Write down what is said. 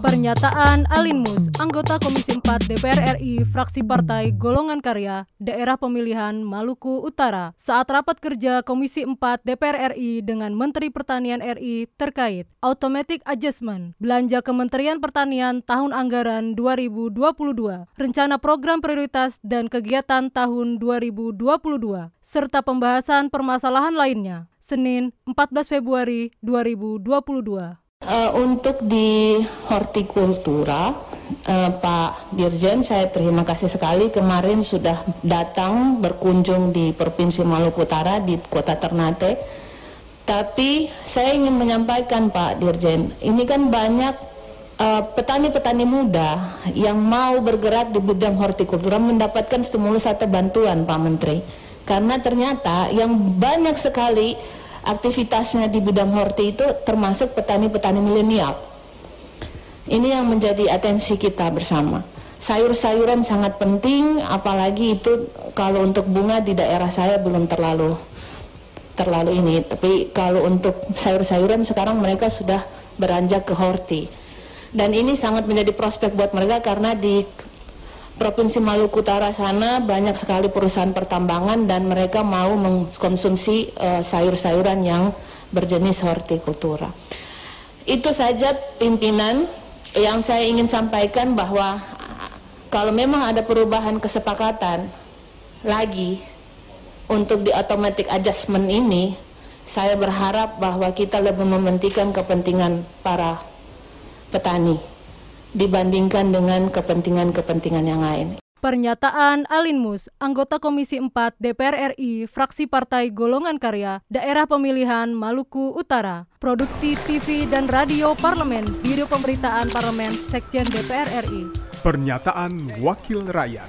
Pernyataan Alin Mus, anggota Komisi 4 DPR RI, fraksi Partai Golongan Karya, Daerah Pemilihan Maluku Utara, saat rapat kerja Komisi 4 DPR RI dengan Menteri Pertanian RI terkait Automatic Adjustment Belanja Kementerian Pertanian tahun anggaran 2022, Rencana Program Prioritas dan Kegiatan tahun 2022, serta pembahasan permasalahan lainnya, Senin 14 Februari 2022. Uh, untuk di hortikultura, uh, Pak Dirjen, saya terima kasih sekali kemarin sudah datang berkunjung di Provinsi Maluku Utara di Kota Ternate. Tapi saya ingin menyampaikan Pak Dirjen, ini kan banyak uh, petani-petani uh, muda yang mau bergerak di bidang hortikultura mendapatkan stimulus atau bantuan Pak Menteri. Karena ternyata yang banyak sekali aktivitasnya di bidang horti itu termasuk petani-petani milenial. Ini yang menjadi atensi kita bersama. Sayur-sayuran sangat penting, apalagi itu kalau untuk bunga di daerah saya belum terlalu terlalu ini. Tapi kalau untuk sayur-sayuran sekarang mereka sudah beranjak ke horti. Dan ini sangat menjadi prospek buat mereka karena di Provinsi Maluku Utara sana banyak sekali perusahaan pertambangan dan mereka mau mengkonsumsi uh, sayur-sayuran yang berjenis hortikultura. Itu saja pimpinan yang saya ingin sampaikan bahwa kalau memang ada perubahan kesepakatan lagi untuk di automatic adjustment ini, saya berharap bahwa kita lebih mementingkan kepentingan para petani dibandingkan dengan kepentingan-kepentingan yang lain. Pernyataan Alin Mus, anggota Komisi 4 DPR RI, fraksi Partai Golongan Karya, Daerah Pemilihan Maluku Utara, Produksi TV dan Radio Parlemen, Biro Pemberitaan Parlemen, Sekjen DPR RI. Pernyataan Wakil Rakyat.